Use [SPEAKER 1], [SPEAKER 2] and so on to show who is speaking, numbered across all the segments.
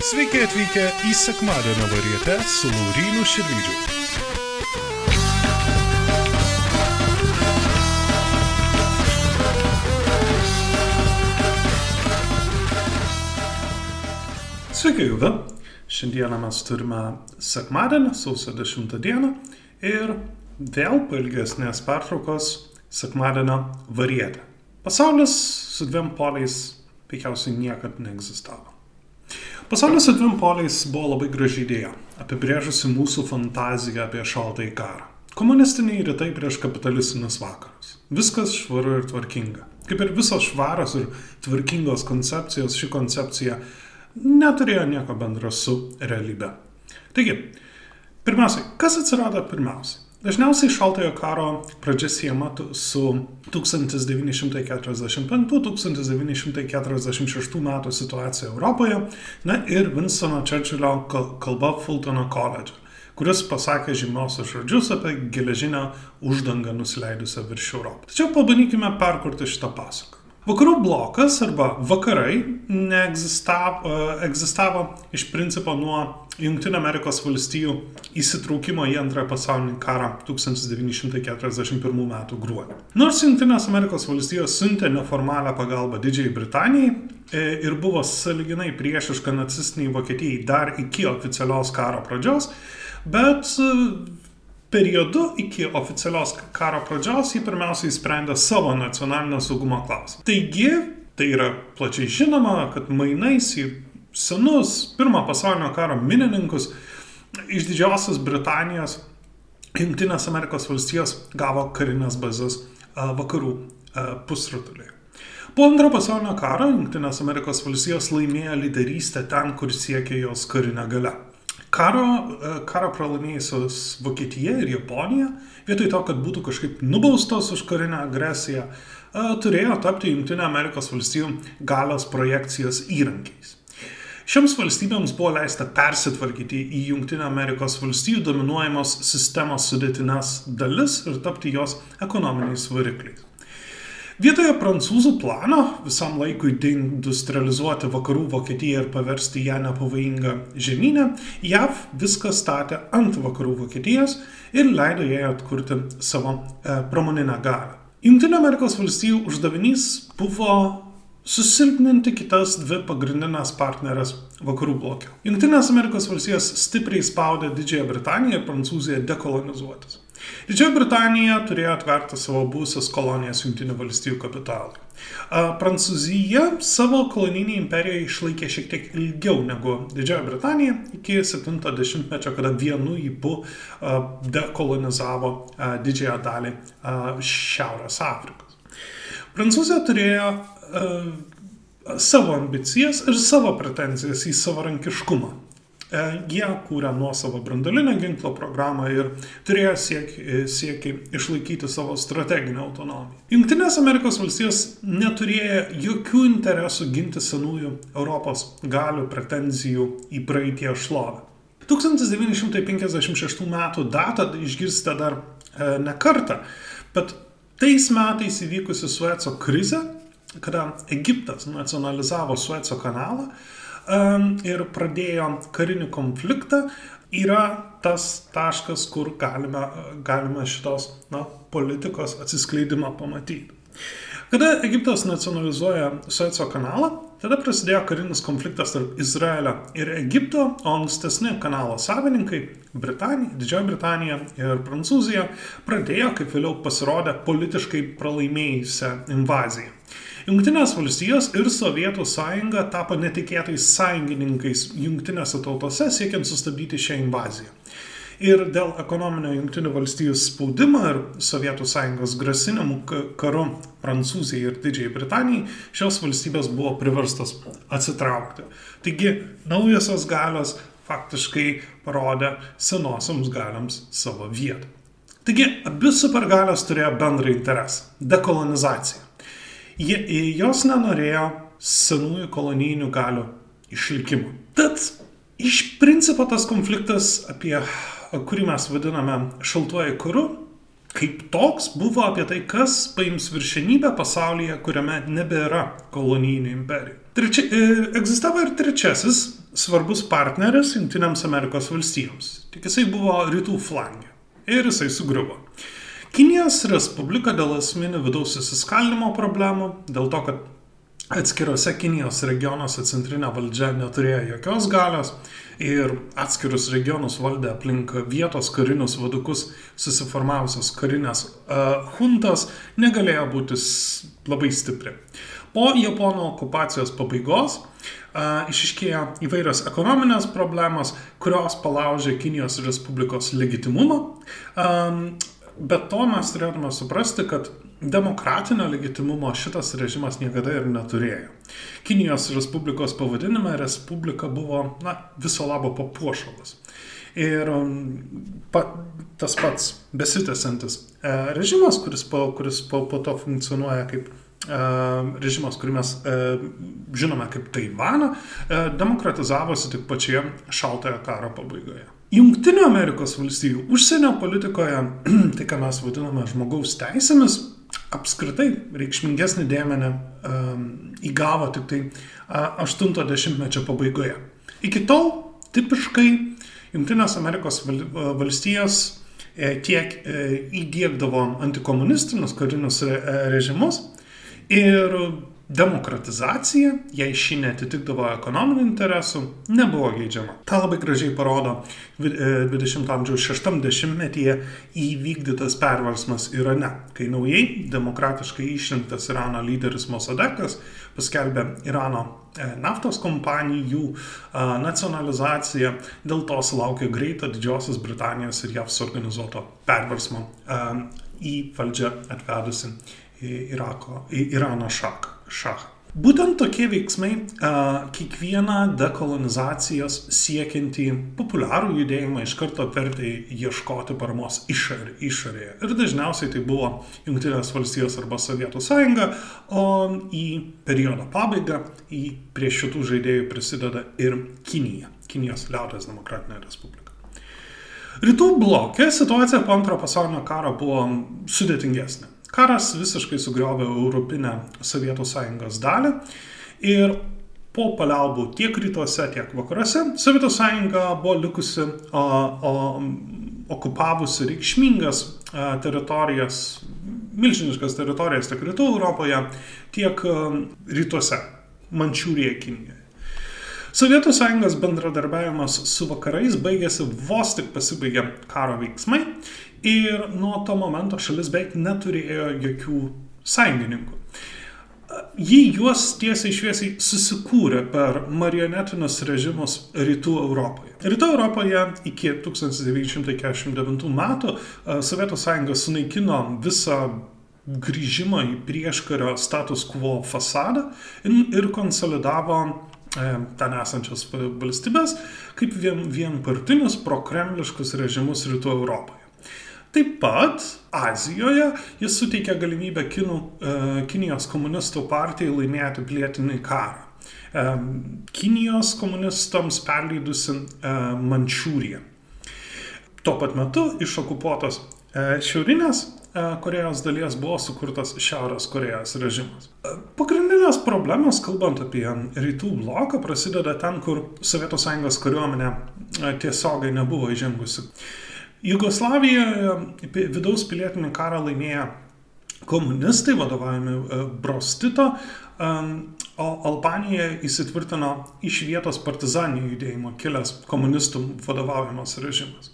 [SPEAKER 1] Sveiki atvykę į sekmadienio varietę su Laurynu Širvydžiu. Sveiki, Juda. Šiandieną mes turime sekmadienį, sausio 10 dieną ir vėl po ilgesnės pertraukos sekmadienio varietę. Pasaulis su dviem poliais veikiausiai niekad neegzistavo. Pasaulis su dviem poliais buvo labai graži idėja, apibrėžusi mūsų fantaziją apie šaltąjį karą. Komunistiniai rytai prieš kapitalistinius vakarus. Viskas švaru ir tvarkinga. Kaip ir visos švaros ir tvarkingos koncepcijos, ši koncepcija neturėjo nieko bendro su realybe. Taigi, pirmiausiai, kas atsirado pirmiausiai? Dažniausiai šaltojo karo pradžia siejama su 1945-1946 metų situacija Europoje na, ir Winstono Churchillio kalba Fultono koledže, kuris pasakė žymiausius žodžius apie geležinę uždangą nusileidusią virš Europą. Tačiau pabandykime perkurti šitą pasaką. Vakarų blokas arba vakarai neegzistavo egzistavo iš principo nuo Junktinio Amerikos valstijų įsitraukimo į antrąją pasaulinį karą 1941 m. gruodį. Nors Junktinės Amerikos valstijos siuntė neformalią pagalbą Didžiai Britanijai e, ir buvo saliginai priešiška nacistiniai Vokietijai dar iki oficialios karo pradžios, bet periodu iki oficialios karo pradžios jį pirmiausiai sprendė savo nacionalinio saugumo klausimą. Taigi, tai yra plačiai žinoma, kad mainais į senus pirmo pasaulinio karo minininkus iš Didžiosios Britanijos Junktinės Amerikos valstijos gavo karinės bazės vakarų pusrutuliai. Po antrojo pasaulinio karo Junktinės Amerikos valstijos laimėjo lyderystę ten, kur siekė jos karinę galę. Karo, e, karo pralaimėjusios Vokietija ir Japonija, vietoj to, kad būtų kažkaip nubaustos už karinę agresiją, e, turėjo tapti Junktinio Amerikos valstybių galios projekcijos įrankiais. Šioms valstybėms buvo leista persitvarkyti į Junktinio Amerikos valstybių dominuojamos sistemos sudėtines dalis ir tapti jos ekonominiais varikliais. Vietoje prancūzų plano visam laikui deindustrializuoti vakarų Vokietiją ir paversti ją nepavojingą žemynę, JAV viską statė ant vakarų Vokietijos ir leido jai atkurti savo e, pramoninę galę. Junktinio Amerikos valstybių uždavinys buvo susilpninti kitas dvi pagrindinės partnerės vakarų blokio. Junktinės Amerikos valstijos stipriai spaudė Didžiąją Britaniją ir Prancūziją dekolonizuotis. Didžioji Britanija turėjo atverti savo būsas kolonijas Junktinių valstybių kapitalui. Prancūzija savo kolonijinį imperiją išlaikė šiek tiek ilgiau negu Didžioji Britanija iki 70-mečio, kada vienu įpu dekolonizavo didžiąją dalį Šiaurės Afrikos. Prancūzija turėjo savo ambicijas ir savo pretenzijas į savarankiškumą. E, jie kūrė nuosavą brandolinę ginklo programą ir turėjo siekį, siekį išlaikyti savo strateginę autonomiją. Junktinės Amerikos valstijos neturėjo jokių interesų ginti senųjų Europos galių pretenzijų į praeitie šlovę. 1956 m. datą išgirsite dar e, ne kartą, bet tais metais įvykusi Sueco krizė, kada Egiptas nacionalizavo Sueco kanalą, ir pradėjo karinį konfliktą, yra tas taškas, kur galime, galime šitos na, politikos atsiskleidimą pamatyti. Kada Egiptas nacionalizuoja Sueco kanalą, tada prasidėjo karinis konfliktas tarp Izraelio ir Egipto, o ankstesni kanalo savininkai - Britanija, Didžioji Britanija ir Prancūzija - pradėjo, kaip vėliau pasirodė, politiškai pralaimėjusią invaziją. Junktinės valstijos ir Sovietų sąjunga tapo netikėtais sąjungininkais jungtinėse tautose siekiant sustabdyti šią invaziją. Ir dėl ekonominio jungtinių valstijų spaudimo ir Sovietų sąjungos grasinimų karu Prancūzijai ir Didžiai Britanijai šios valstybės buvo priverstos atsitraukti. Taigi naujosios galios faktiškai parodė senosiams galiams savo vietą. Taigi abi supergalios turėjo bendrą interesą - dekolonizaciją. Jie, jos nenorėjo senųjų kolonijinių galių išlikimo. Tad iš principo tas konfliktas, apie kurį mes vadiname šaltuoju karu, kaip toks buvo apie tai, kas paims viršenybę pasaulyje, kuriame nebėra kolonijinių imperijų. Trečia, e, egzistavo ir trečiasis svarbus partneris Junktinėms Amerikos valstijoms. Tik jisai buvo rytų flangė. Ir jisai sugriuvo. Kinijos Respublika dėl esminių vidaus įsiskaldimo problemų, dėl to, kad atskirose Kinijos regionuose centrinė valdžia neturėjo jokios galios ir atskirus regionus valdė aplink vietos karinius vadukus susiformavusios karinės uh, huntas, negalėjo būti labai stipri. Po Japonų okupacijos pabaigos uh, išiškėjo įvairios ekonominės problemos, kurios palaužė Kinijos Respublikos legitimumą. Um, bet to mes turėtume suprasti, kad demokratinio legitimumo šitas režimas niekada ir neturėjo. Kinijos Respublikos pavadinime Respublika buvo na, viso labo papuošalas. Ir pa, tas pats besitęsantis e, režimas, kuris, po, kuris po, po to funkcionuoja kaip režimas, kurį mes žinome kaip Taivaną, demokratizavosi tik pačioje šaltojo karo pabaigoje. Junktinių Amerikos valstybių užsienio politikoje, tai ką mes vadiname žmogaus teisėmis, apskritai reikšmingesnį dėmenį um, įgavo tik tai uh, 80-mečio pabaigoje. Iki tol tipiškai Junktinės Amerikos val, valstijos e, tiek e, įdėkdavo antikomunistinius karinius re, režimus, Ir demokratizacija, jei ši netitikdavo ekonominių interesų, nebuvo geidžiama. Ta labai gražiai parodo 20-ojo e, amžiaus 60-metyje įvykdytas perversmas Irane, kai naujai demokratiškai išrinktas Irano lyderis Mossadekas paskelbė Irano e, naftos kompanijų e, nacionalizaciją, dėl to sulaukė greito Didžiosios Britanijos ir JAV suorganizuoto perversmo į valdžią atvedusi Irako, Irano šachą. Šachą. Būtent tokie veiksmai a, kiekvieną dekolonizacijos siekiantį populiarų judėjimą iš karto vertė ieškoti paramos išorė, išorėje. Ir dažniausiai tai buvo Junktinės valstijos arba Sovietų sąjunga, o į periodo pabaigą į prie šitų žaidėjų prisideda ir Kinija, Kinijos liaudės demokratinė respublika. Rytų blokė situacija po antrojo pasaulinio karo buvo sudėtingesnė. Karas visiškai sugriovė Europinę Sovietų sąjungos dalį ir po paliaubų tiek rytuose, tiek vakaruose Sovietų sąjunga buvo likusi o, o, okupavusi reikšmingas a, teritorijas, milžiniškas teritorijas tiek rytų Europoje, tiek a, rytuose, Mančiūrėje, Kinijoje. Sovietų sąjungos bendradarbiavimas su vakarais baigėsi vos tik pasibaigė karo veiksmai Ir nuo to momento šalis beveik neturėjo jokių sąjungininkų. Jį juos tiesiai šviesiai susikūrė per marionetinius režimus Rytų Europoje. Rytų Europoje iki 1949 metų Sovietų sąjunga sunaikino visą grįžimą į prieškario status quo fasadą ir konsolidavo ten esančias valstybės kaip vien, vienpartinius prokremliškus režimus Rytų Europoje. Taip pat Azijoje jis suteikė galimybę Kinų, e, Kinijos komunistų partijai laimėti pilietinį karą. E, Kinijos komunistams perleidusi e, Mančiūriją. Tuo pat metu iš okupuotos šiaurinės Korejos dalies buvo sukurtas Šiaurės Korejos režimas. Pagrindinės problemos, kalbant apie rytų bloką, prasideda ten, kur Sovietų Sąjungos kariuomenė tiesiogai nebuvo įžengusi Jugoslavijoje vidaus pilietinį karą laimėjo komunistai, vadovaujami e, Brostito, o Albanijoje įsitvirtino iš vietos partizaninių judėjimo kilęs komunistų vadovaujamas režimas.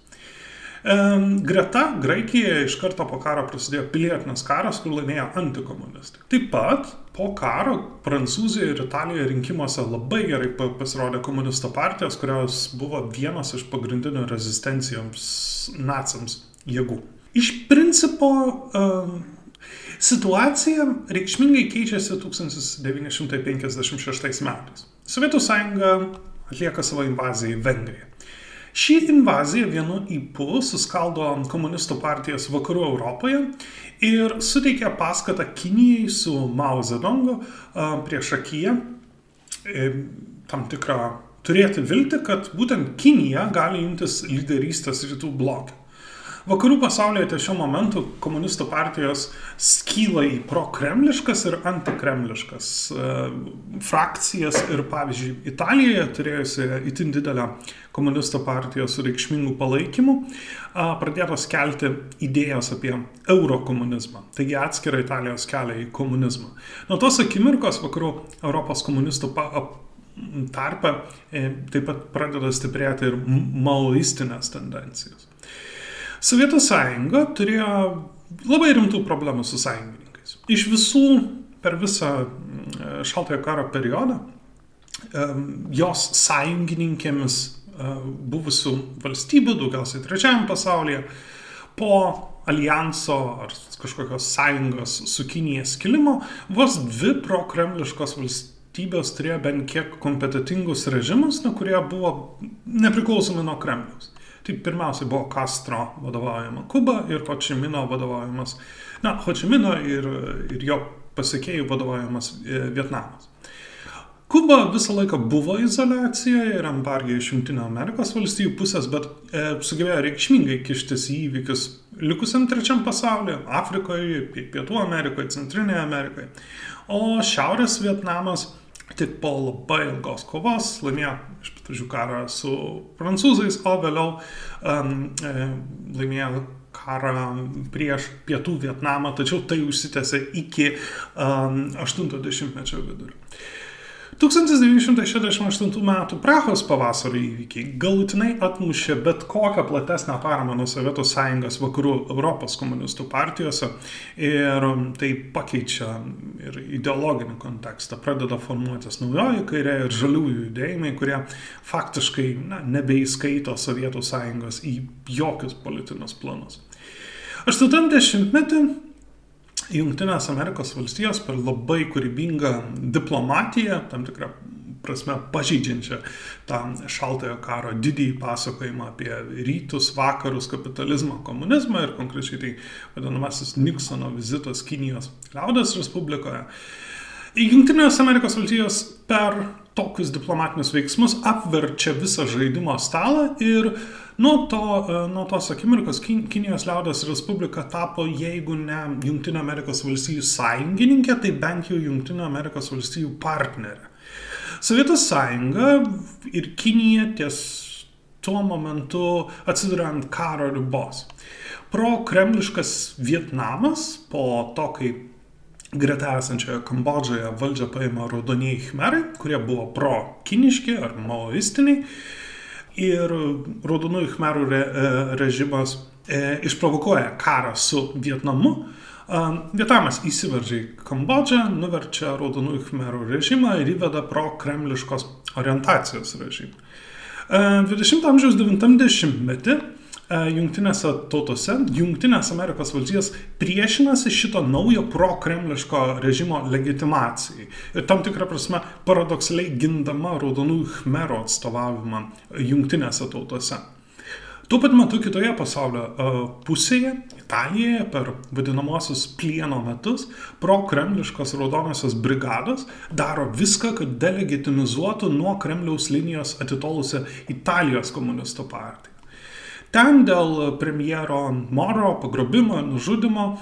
[SPEAKER 1] Greta Graikijoje iš karto po karo prasidėjo pilietinis karas, kur laimėjo antikomunistai. Taip pat po karo Prancūzijoje ir Italijoje rinkimuose labai gerai pasirodė komunisto partijos, kurios buvo vienas iš pagrindinių rezistencijoms nacams jėgų. Iš principo situacija reikšmingai keičiasi 1956 metais. Sovietų sąjunga atlieka savo invaziją į Vengriją. Ši invazija vienu įpu suskaldo komunistų partijas vakarų Europoje ir suteikia paskatą Kinijai su Mao Zedongu prieš akiją e, tam tikrą turėti viltį, kad būtent Kinija gali imtis lyderystės rytų blokė. Vakarų pasaulyje ties šiuo momentu komunistų partijos skyla į prokremliškas ir antikremliškas e, frakcijas ir pavyzdžiui Italijoje turėjusi itin didelę komunistų partiją su reikšmingu palaikymu, pradėtos kelti idėjas apie eurokomunizmą, taigi atskirą Italijos kelią į komunizmą. Nuo tos akimirkos vakarų Europos komunistų tarpe e, taip pat pradeda stiprėti ir maoistinės tendencijos. Sovietų sąjunga turėjo labai rimtų problemų su sąjungininkais. Iš visų per visą mm, šaltojo karo periodą jos sąjungininkėmis e, buvusių valstybių, daugiausiai trečiajam pasaulyje, po alijanso ar kažkokios sąjungos su Kinija skilimo, vos dvi prokremliškos valstybės turėjo bent kiek kompetitingus režimus, na, kurie buvo nepriklausomi nuo Kremliaus. Tai pirmiausia buvo Castro vadovaujama Kuba ir Hočimino vadovaujamas, na, Hočimino ir, ir jo pasiekėjų vadovaujamas e, Vietnamas. Kuba visą laiką buvo izolacijoje ir embargė iš Junktinio Amerikos valstybių pusės, bet e, sugebėjo reikšmingai kištis į įvykius likusiam trečiam pasaulyje - Afrikoje, Pietų Amerikoje, Centrinėje Amerikoje. O Šiaurės Vietnamas tik po labai ilgos kovos laimėjo iš pradžių karą su prancūzais, o vėliau um, laimėjo karą prieš pietų Vietnamą, tačiau tai užsitęsė iki um, 80-mečio vidurio. 1968 m. Prahos pavasario įvykiai galutinai atmušė bet kokią platesnę paramą nuo Sovietų sąjungos vakarų Europos komunistų partijose ir tai pakeičia ir ideologinį kontekstą. Pradeda formuotis naujoji kairė ir žaliųjų judėjimai, kurie faktiškai na, nebeįskaito Sovietų sąjungos į jokius politinius planus. 80-metį Junktinės Amerikos valstijos per labai kūrybingą diplomatiją, tam tikrą prasme pažeidžiančią tą šaltojo karo didįjį pasakojimą apie rytus, vakarus, kapitalizmą, komunizmą ir konkrečiai tai vadinamasis Nixono vizitas Kinijos liaudės Respublikoje. Junktinės Amerikos valstijos per tokius diplomatinius veiksmus apverčia visą žaidimo stalą ir nuo, to, e, nuo tos akimirkos Kinijos liaudės Respublika tapo, jeigu ne Junktinio Amerikos valstijų sąjungininkė, tai bent jau Junktinio Amerikos valstijų partnerė. Sovietų sąjunga ir Kinija ties tuo momentu atsiduria ant karo ribos. Pro kremliškas Vietnamas po to, kai greta esančioje Kambodžoje valdžią paima raudonieji khmerai, kurie buvo pro-kiniški ar maoistiniai. Ir raudonųjų khmerų re, e, režimas e, išprovokuoja karą su Vietnamu. E, Vietnamas įsiveržia į Kambodžą, nuverčia raudonųjų khmerų režimą ir įveda pro-kremliškos orientacijos režimą. 20 e, amžiaus 90-metį E, jungtinėse tautose, Jungtinės Amerikos valstijos priešinasi šito naujo pro-kremliško režimo legitimacijai. Ir tam tikrą prasme paradoksaliai gindama raudonųjų khmerų atstovavimą Jungtinėse tautose. Tuo pat metu kitoje pasaulio uh, pusėje, Italijoje, per vadinamosius plieno metus, pro-kremliškos raudonosios brigados daro viską, kad delegitimizuotų nuo Kremliaus linijos atitolusią Italijos komunistų partiją. Ten dėl premjero Moro pagrobimo, nužudimo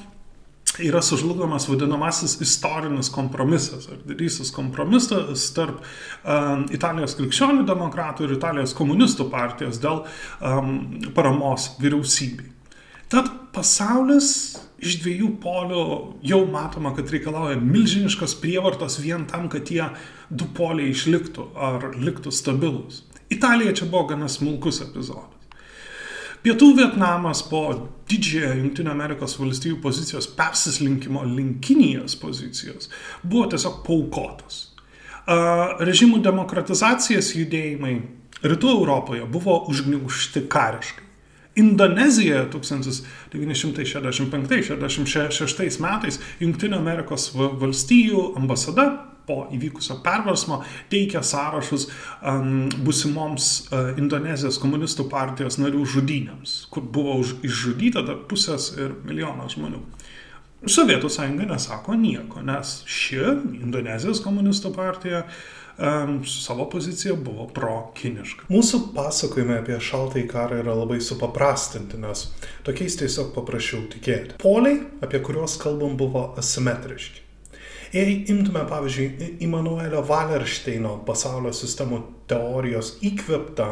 [SPEAKER 1] yra sužlugomas vadinamasis istorinis kompromisas, ar didysis kompromisas tarp um, Italijos krikščionių demokratų ir Italijos komunistų partijos dėl um, paramos vyriausybei. Tad pasaulis iš dviejų polių jau matoma, kad reikalauja milžiniškos prievartos vien tam, kad tie du poliai išliktų ar liktų stabilus. Italija čia buvo gana smulkus epizodas. Pietų Vietnamas po didžiąją Junktinio Amerikos valstybių pozicijos persislinkimo link Kinijos pozicijos buvo tiesiog paukotas. Režimų demokratizacijos judėjimai Rytų Europoje buvo užgniaužti kariškai. Indonezijoje 1965-66 metais Junktinio Amerikos valstijų ambasada po įvykusio perversmo teikia sąrašus um, busimoms uh, Indonezijos komunistų partijos narių žudynėms, kur buvo už, išžudyta dar pusės ir milijonas žmonių.
[SPEAKER 2] Sovietų sąjunga nesako nieko, nes ši Indonezijos komunistų partija um, savo poziciją buvo pro-kiniška.
[SPEAKER 1] Mūsų pasakojimai apie šaltąjį karą yra labai supaprastinti, nes tokiais tiesiog paprašiau tikėti. Poliai, apie kuriuos kalbam, buvo asimetriški. Jei imtume, pavyzdžiui, Immanuelio Wallersteino pasaulio sistemų teorijos įkveptą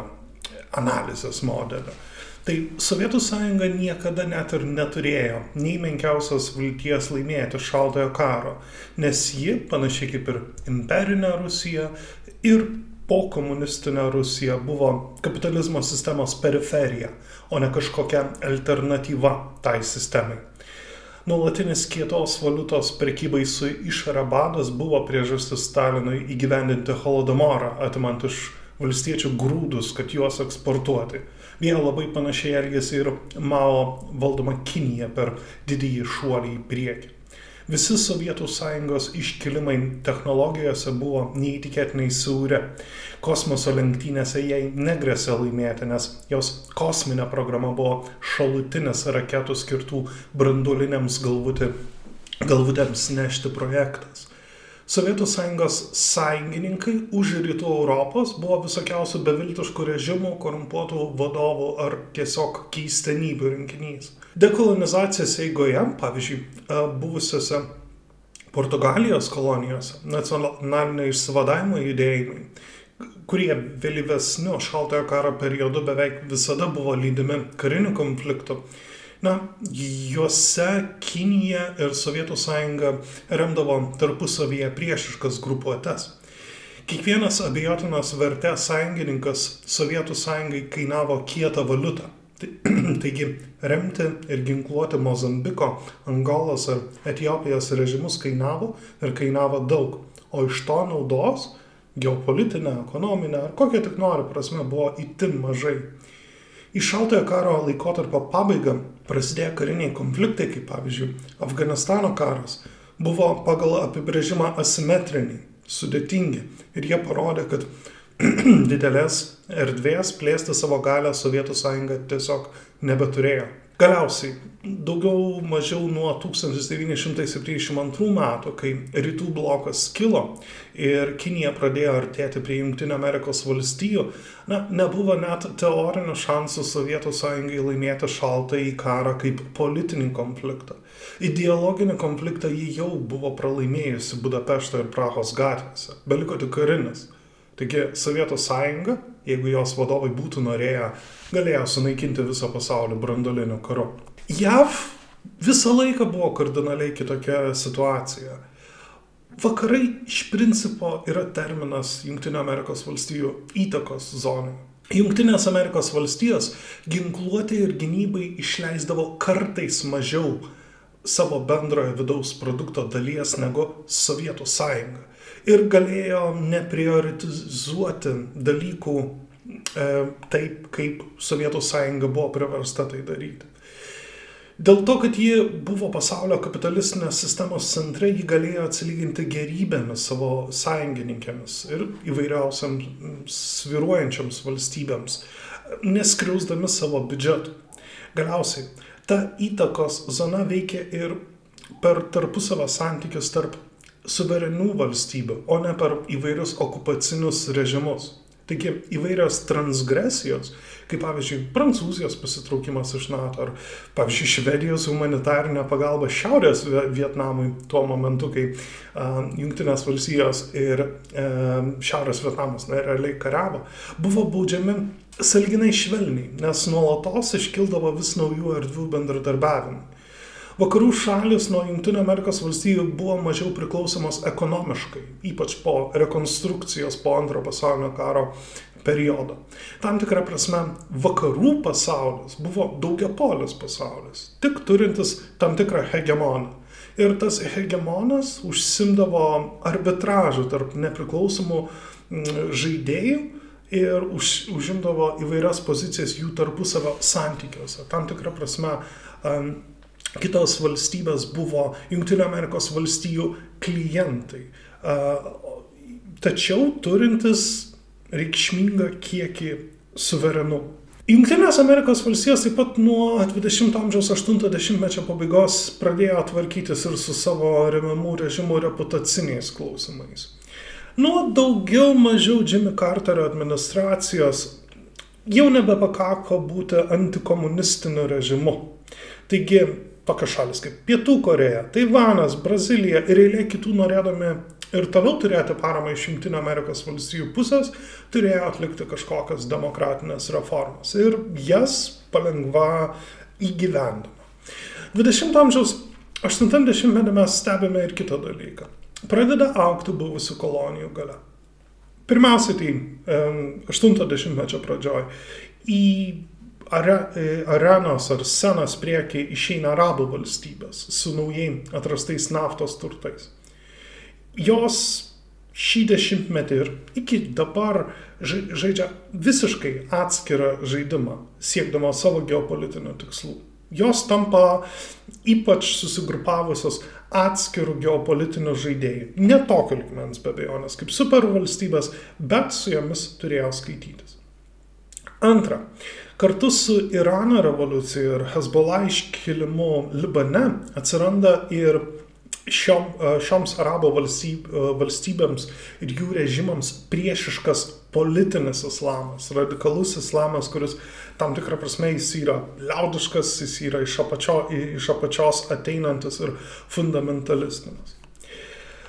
[SPEAKER 1] analizės modelį, Tai Sovietų sąjunga niekada net ir neturėjo nei menkiausios vilties laimėti šaltojo karo, nes ji, panašiai kaip ir imperinė Rusija ir po komunistinė Rusija, buvo kapitalizmo sistemos periferija, o ne kažkokia alternatyva tai sistemai. Nuolatinis kietos valiutos prekybai su išorė badas buvo priežastis Stalinui įgyvendinti holodomorą, atimant iš valstiečių grūdus, kad juos eksportuoti. Jie labai panašiai elgėsi ir Mao valdoma Kinija per didįjį šuolį į priekį. Visi Sovietų sąjungos iškilimai technologijose buvo neįtikėtinai siauri. Kosmoso lenktynėse jai negresė laimėti, nes jos kosminė programa buvo šalutinis raketų skirtų branduliniams galvutė, galvutėms nešti projektas. Sovietų sąjungos sąjungininkai už rytų Europos buvo visokiausių beviltiškų režimų, korumpuotų vadovų ar tiesiog keistenybių rinkinys. Dekolonizacijos eigoje, pavyzdžiui, e, buvusiose Portugalijos kolonijose nacionalinio išsivadavimo judėjimai, kurie vėlyvesniu šaltojo karo periodu beveik visada buvo lydimi karinių konfliktų, Na, juose Kinija ir Sovietų sąjunga remdavo tarpusavyje priešiškas grupuotės. Kiekvienas abejotinos vertės sąjungininkas Sovietų sąjungai kainavo kietą valiutą. Tai, taigi remti ir ginkluoti Mozambiko, Angolos ar Etijopijos režimus kainavo ir kainavo daug, o iš to naudos geopolitinė, ekonominė ar kokia tik nori prasme buvo itin mažai. Į šaltojo karo laikotarpio pabaigą prasidėję kariniai konfliktai, kaip pavyzdžiui Afganistano karas, buvo pagal apibrėžimą asimetriniai, sudėtingi ir jie parodė, kad didelės erdvės plėsti savo galę Sovietų sąjunga tiesiog nebeturėjo. Galiausiai, daugiau mažiau nuo 1972 metų, kai rytų blokas kilo ir Kinija pradėjo artėti prie Junktinio Amerikos valstijų, na, nebuvo net teorinių šansų Sovietų sąjungai laimėti šaltąjį karą kaip politinį konfliktą. Ideologinį konfliktą jį jau buvo pralaimėjusi Budapešto ir Prahos gatvėse, beliko tik karinis. Taigi Sovietų sąjunga, jeigu jos vadovai būtų norėję, galėjo sunaikinti visą pasaulį brandoliniu karu. JAV visą laiką buvo kardinaliai kitokia situacija. Vakarai iš principo yra terminas Junktinio Amerikos valstijų įtakos zonai. Junktinės Amerikos valstijos ginkluotė ir gynybai išleisdavo kartais mažiau savo bendrojo vidaus produkto dalies negu Sovietų sąjunga ir galėjo neprioritizuoti dalykų e, taip, kaip Sovietų sąjunga buvo priversta tai daryti. Dėl to, kad ji buvo pasaulio kapitalistinės sistemos centre, ji galėjo atsilyginti gerybėmis savo sąjungininkėmis ir įvairiausiams sviruojančiams valstybėms, neskriausdami savo biudžetų. Galiausiai, ta įtakos zona veikia ir per tarpusavą santykius tarp suverenių valstybių, o ne per įvairius okupacinius režimus. Taigi įvairios transgresijos, kaip pavyzdžiui Prancūzijos pasitraukimas iš NATO, ar pavyzdžiui Švedijos humanitarinė pagalba Šiaurės Vietnamui tuo momentu, kai uh, Junktinės valstijos ir uh, Šiaurės Vietnamas na, realiai kariavo, buvo baudžiami salginai švelniai, nes nuolatos iškildavo vis naujų erdvių bendradarbiavimų. Vakarų šalis nuo Junktinio Amerikos valstybių buvo mažiau priklausomos ekonomiškai, ypač po rekonstrukcijos po antrojo pasaulinio karo periodo. Tam tikrą prasme, vakarų pasaulis buvo daugiapolis pasaulis, tik turintis tam tikrą hegemoną. Ir tas hegemonas užsimdavo arbitražų tarp nepriklausomų mm, žaidėjų ir už, užimdavo įvairias pozicijas jų tarpusavio santykiuose. Tam tikrą prasme, um, kitos valstybės buvo Junktinio Amerikos valstijų klientai. Tačiau turintis reikšmingą kiekį suverenų. Junktinės Amerikos valstijos taip pat nuo 20 amžiaus 80-mečio pabaigos pradėjo tvarkytis ir su savo remiamų režimų reputaciniais klausimais. Nuo daugiau mažiau Jimmy Carterio administracijos jau nebepakako būti antikomunistiniu režimu. Taigi, tokios šalis kaip Pietų Koreja, Taivanas, Brazilija ir eilė kitų norėdami ir toliau turėti paramą iš Junktinio Amerikos valstybių pusės, turėjo atlikti kažkokias demokratinės reformas. Ir jas palengva įgyvendino. 20 amžiaus 80-metį mes stebime ir kitą dalyką. Pradeda aukti buvusių kolonijų gale. Pirmiausia, tai 80-mečio pradžioj į are, arenos ar scenos priekį išeina arabų valstybės su naujai atrastais naftos turtais jos šį dešimtmetį ir iki dabar žaidžia visiškai atskirą žaidimą, siekdama savo geopolitinių tikslų. Jos tampa ypač susigrupavusios atskirų geopolitinių žaidėjų. Ne tokio likmens be abejonės, kaip supervalstybės, bet su jomis turėjo skaitytis. Antra, kartu su Irano revoliucija ir Hezbollah iškilimu Libane atsiranda ir šiom, šioms arabo valstyb, valstybėms ir jų režimams priešiškas politinis islamas, radikalus islamas, kuris tam tikrą prasme jis yra liaudiškas, jis yra iš, apačio, iš apačios ateinantis ir fundamentalistinis.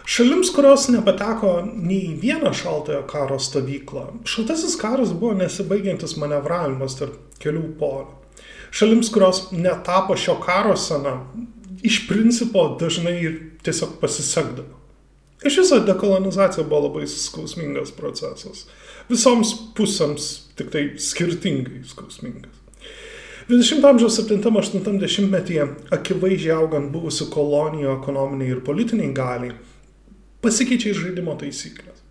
[SPEAKER 1] Šalims, kurios nepateko nei į vieną šaltojo karo stovyklą, šaltasis karas buvo nesibaigiantis manevravimas tarp kelių polių. Šalims, kurios netapo šio karo sena, iš principo dažnai ir tiesiog pasisekdavo. Iš viso dekolonizacija buvo labai skausmingas procesas. Visoms pusėms tik tai skirtingai skausmingas. 20 amžiaus 7-80 metyje, akivaizdžiai augant buvusių kolonijų ekonominiai ir politiniai galiai, pasikeičia žaidimo taisyklės.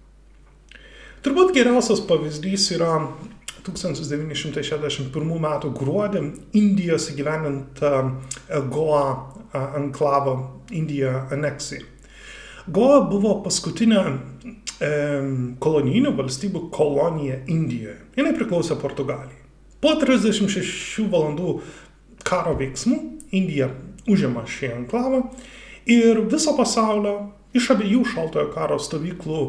[SPEAKER 1] Turbūt geriausias pavyzdys yra 1961 m. gruodį Indijos įgyveninta Goa anklavo Indija aneksija. Goa buvo paskutinė e, kolonijinių valstybių kolonija Indijoje. Jis priklausė Portugalijai. Po 36 valandų karo veiksmų Indija užima šį anklavą ir viso pasaulio iš abiejų šaltojo karo stovyklų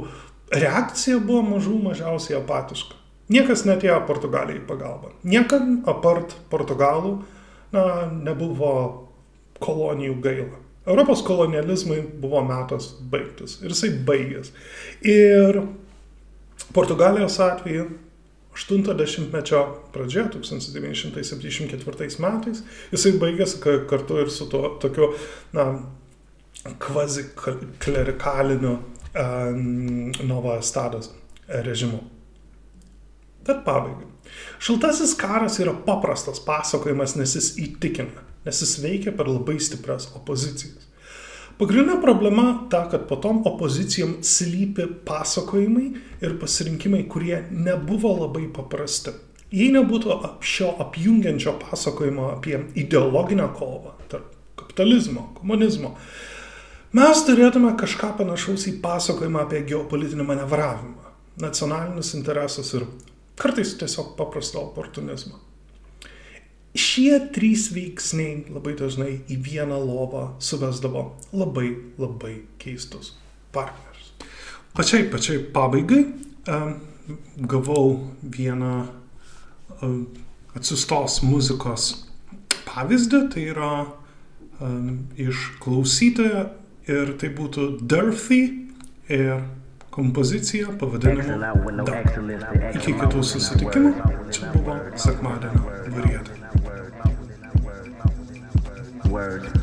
[SPEAKER 1] reakcija buvo mažų mažiausiai apatiška. Niekas netėjo Portugalijai į pagalbą. Niekam apart Portugalų na, nebuvo kolonijų gaila. Europos kolonializmai buvo metas baigtis ir jisai baigės. Ir Portugalijos atveju 80-mečio pradžioje, 1974 metais, jisai baigėsi kartu ir su to tokiu, na, kvazi klerikaliniu Nova Stados režimu. Bet pabaigai. Šaltasis karas yra paprastas pasakojimas, nes jis įtikina nes jis veikia per labai stiprias opozicijas. Pagrindinė problema ta, kad po tom opozicijom slypi pasakojimai ir pasirinkimai, kurie nebuvo labai paprasti. Jei nebūtų šio apjungiančio pasakojimo apie ideologinę kovą tarp kapitalizmo, komunizmo, mes turėtume kažką panašaus į pasakojimą apie geopolitinį manevravimą, nacionalinius interesus ir kartais tiesiog paprastą oportunizmą. Šie trys veiksniai labai dažnai į vieną lovą suvesdavo labai labai keistus partnerius.
[SPEAKER 3] Pačiai, pačiai pabaigai gavau vieną atsistos muzikos pavyzdį, tai yra iš klausytojo ir tai būtų Durfy ir kompozicija pavadinimu Dark. Iki kitų susitikimų, čia buvo sekmadienio varietė. word, word,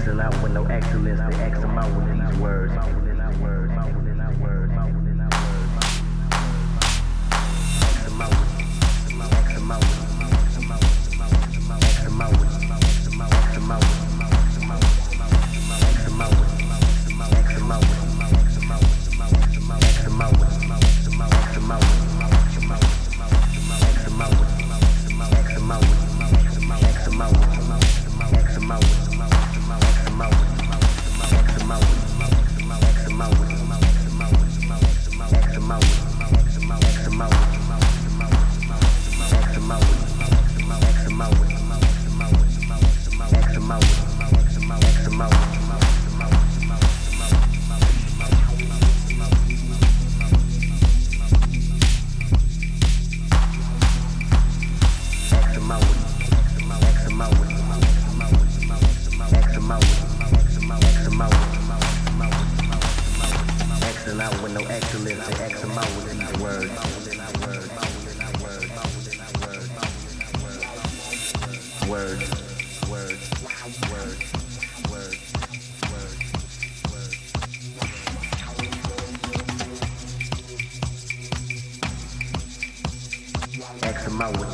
[SPEAKER 3] excel out with no excellence, they X them out with these words. X them out with amount. X amount. X amount. X amount. X X amount X amount